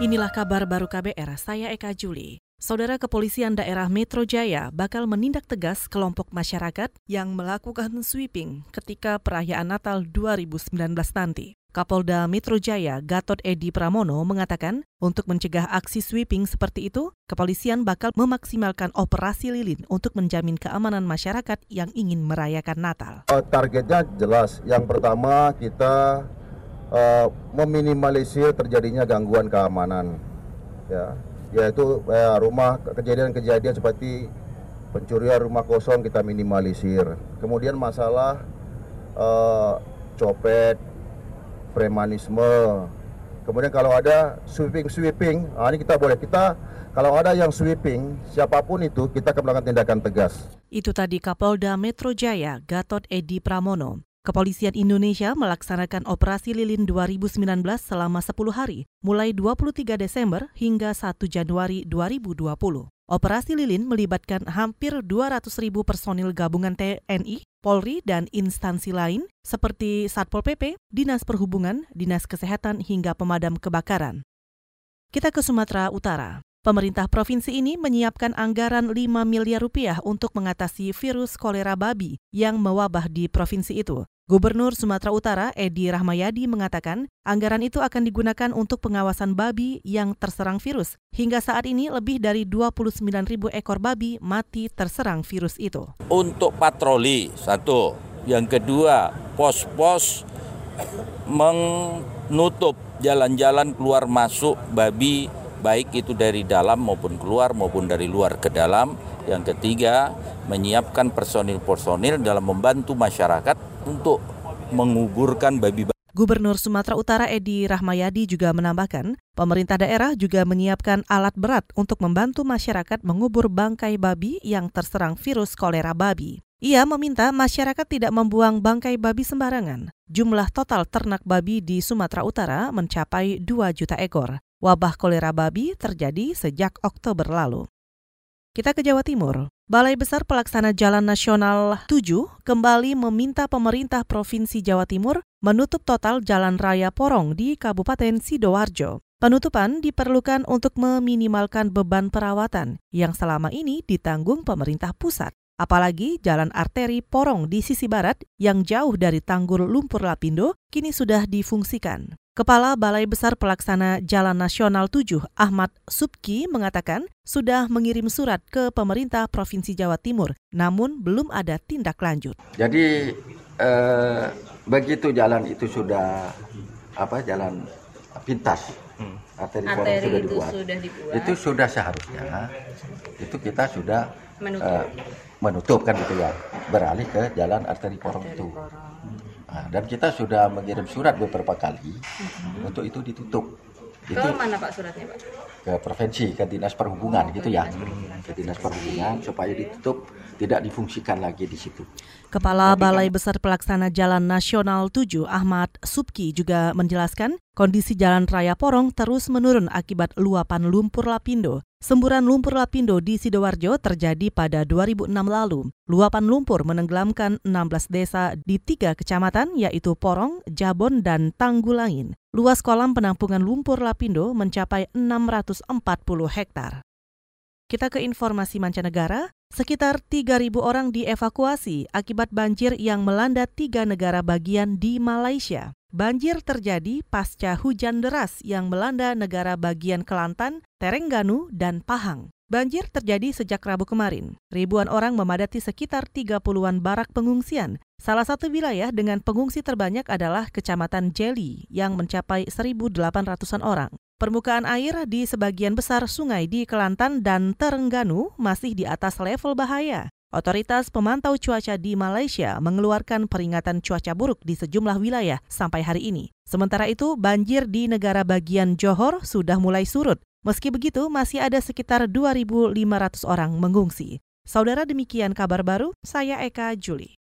Inilah kabar baru KBR, saya Eka Juli. Saudara Kepolisian Daerah Metro Jaya bakal menindak tegas kelompok masyarakat yang melakukan sweeping ketika perayaan Natal 2019 nanti. Kapolda Metro Jaya Gatot Edi Pramono mengatakan untuk mencegah aksi sweeping seperti itu, kepolisian bakal memaksimalkan operasi lilin untuk menjamin keamanan masyarakat yang ingin merayakan Natal. Uh, targetnya jelas. Yang pertama kita uh, meminimalisir terjadinya gangguan keamanan ya yaitu uh, rumah kejadian-kejadian seperti pencurian rumah kosong kita minimalisir kemudian masalah uh, copet premanisme kemudian kalau ada sweeping sweeping nah ini kita boleh kita kalau ada yang sweeping, siapa pun itu, kita akan melakukan tindakan tegas. Itu tadi Kapolda Metro Jaya, Gatot Edi Pramono. Kepolisian Indonesia melaksanakan Operasi Lilin 2019 selama 10 hari, mulai 23 Desember hingga 1 Januari 2020. Operasi Lilin melibatkan hampir 200 ribu personil gabungan TNI, Polri, dan instansi lain seperti Satpol PP, Dinas Perhubungan, Dinas Kesehatan, hingga pemadam kebakaran. Kita ke Sumatera Utara. Pemerintah provinsi ini menyiapkan anggaran 5 miliar rupiah untuk mengatasi virus kolera babi yang mewabah di provinsi itu. Gubernur Sumatera Utara Edi Rahmayadi mengatakan anggaran itu akan digunakan untuk pengawasan babi yang terserang virus. Hingga saat ini lebih dari 29 ribu ekor babi mati terserang virus itu. Untuk patroli, satu. Yang kedua, pos-pos menutup jalan-jalan keluar masuk babi baik itu dari dalam maupun keluar maupun dari luar ke dalam. Yang ketiga, menyiapkan personil-personil dalam membantu masyarakat untuk menguburkan babi-babi. Gubernur Sumatera Utara Edi Rahmayadi juga menambahkan, pemerintah daerah juga menyiapkan alat berat untuk membantu masyarakat mengubur bangkai babi yang terserang virus kolera babi. Ia meminta masyarakat tidak membuang bangkai babi sembarangan. Jumlah total ternak babi di Sumatera Utara mencapai 2 juta ekor. Wabah kolera babi terjadi sejak Oktober lalu. Kita ke Jawa Timur. Balai Besar Pelaksana Jalan Nasional 7 kembali meminta pemerintah Provinsi Jawa Timur menutup total jalan raya Porong di Kabupaten Sidoarjo. Penutupan diperlukan untuk meminimalkan beban perawatan yang selama ini ditanggung pemerintah pusat. Apalagi jalan arteri Porong di sisi barat yang jauh dari Tanggul Lumpur Lapindo kini sudah difungsikan. Kepala Balai Besar Pelaksana Jalan Nasional 7 Ahmad Subki mengatakan sudah mengirim surat ke pemerintah Provinsi Jawa Timur, namun belum ada tindak lanjut. Jadi eh, begitu jalan itu sudah apa jalan pintas, hmm. arteri, arteri sudah dibuat. sudah dibuat, itu sudah seharusnya itu kita sudah menutup, eh, menutup kan gitu ya, beralih ke jalan arteri porong itu. Nah, dan kita sudah mengirim surat beberapa kali hmm. untuk itu ditutup. Ke itu mana Pak suratnya Pak? Ke provinsi, ke dinas perhubungan oh, gitu ya, ke dinas perhubungan supaya ditutup, tidak difungsikan lagi di situ. Kepala Balai Besar Pelaksana Jalan Nasional 7 Ahmad Subki juga menjelaskan kondisi jalan raya Porong terus menurun akibat luapan lumpur lapindo. Semburan lumpur lapindo di Sidoarjo terjadi pada 2006 lalu. Luapan lumpur menenggelamkan 16 desa di tiga kecamatan yaitu Porong, Jabon, dan Tanggulangin. Luas kolam penampungan lumpur lapindo mencapai 640 hektar. Kita ke informasi mancanegara, sekitar 3.000 orang dievakuasi akibat banjir yang melanda tiga negara bagian di Malaysia. Banjir terjadi pasca hujan deras yang melanda negara bagian Kelantan, Terengganu, dan Pahang. Banjir terjadi sejak Rabu kemarin. Ribuan orang memadati sekitar 30-an barak pengungsian. Salah satu wilayah dengan pengungsi terbanyak adalah Kecamatan Jeli yang mencapai 1.800-an orang. Permukaan air di sebagian besar sungai di Kelantan dan Terengganu masih di atas level bahaya. Otoritas pemantau cuaca di Malaysia mengeluarkan peringatan cuaca buruk di sejumlah wilayah sampai hari ini. Sementara itu, banjir di negara bagian Johor sudah mulai surut. Meski begitu, masih ada sekitar 2.500 orang mengungsi. Saudara demikian kabar baru, saya Eka Juli.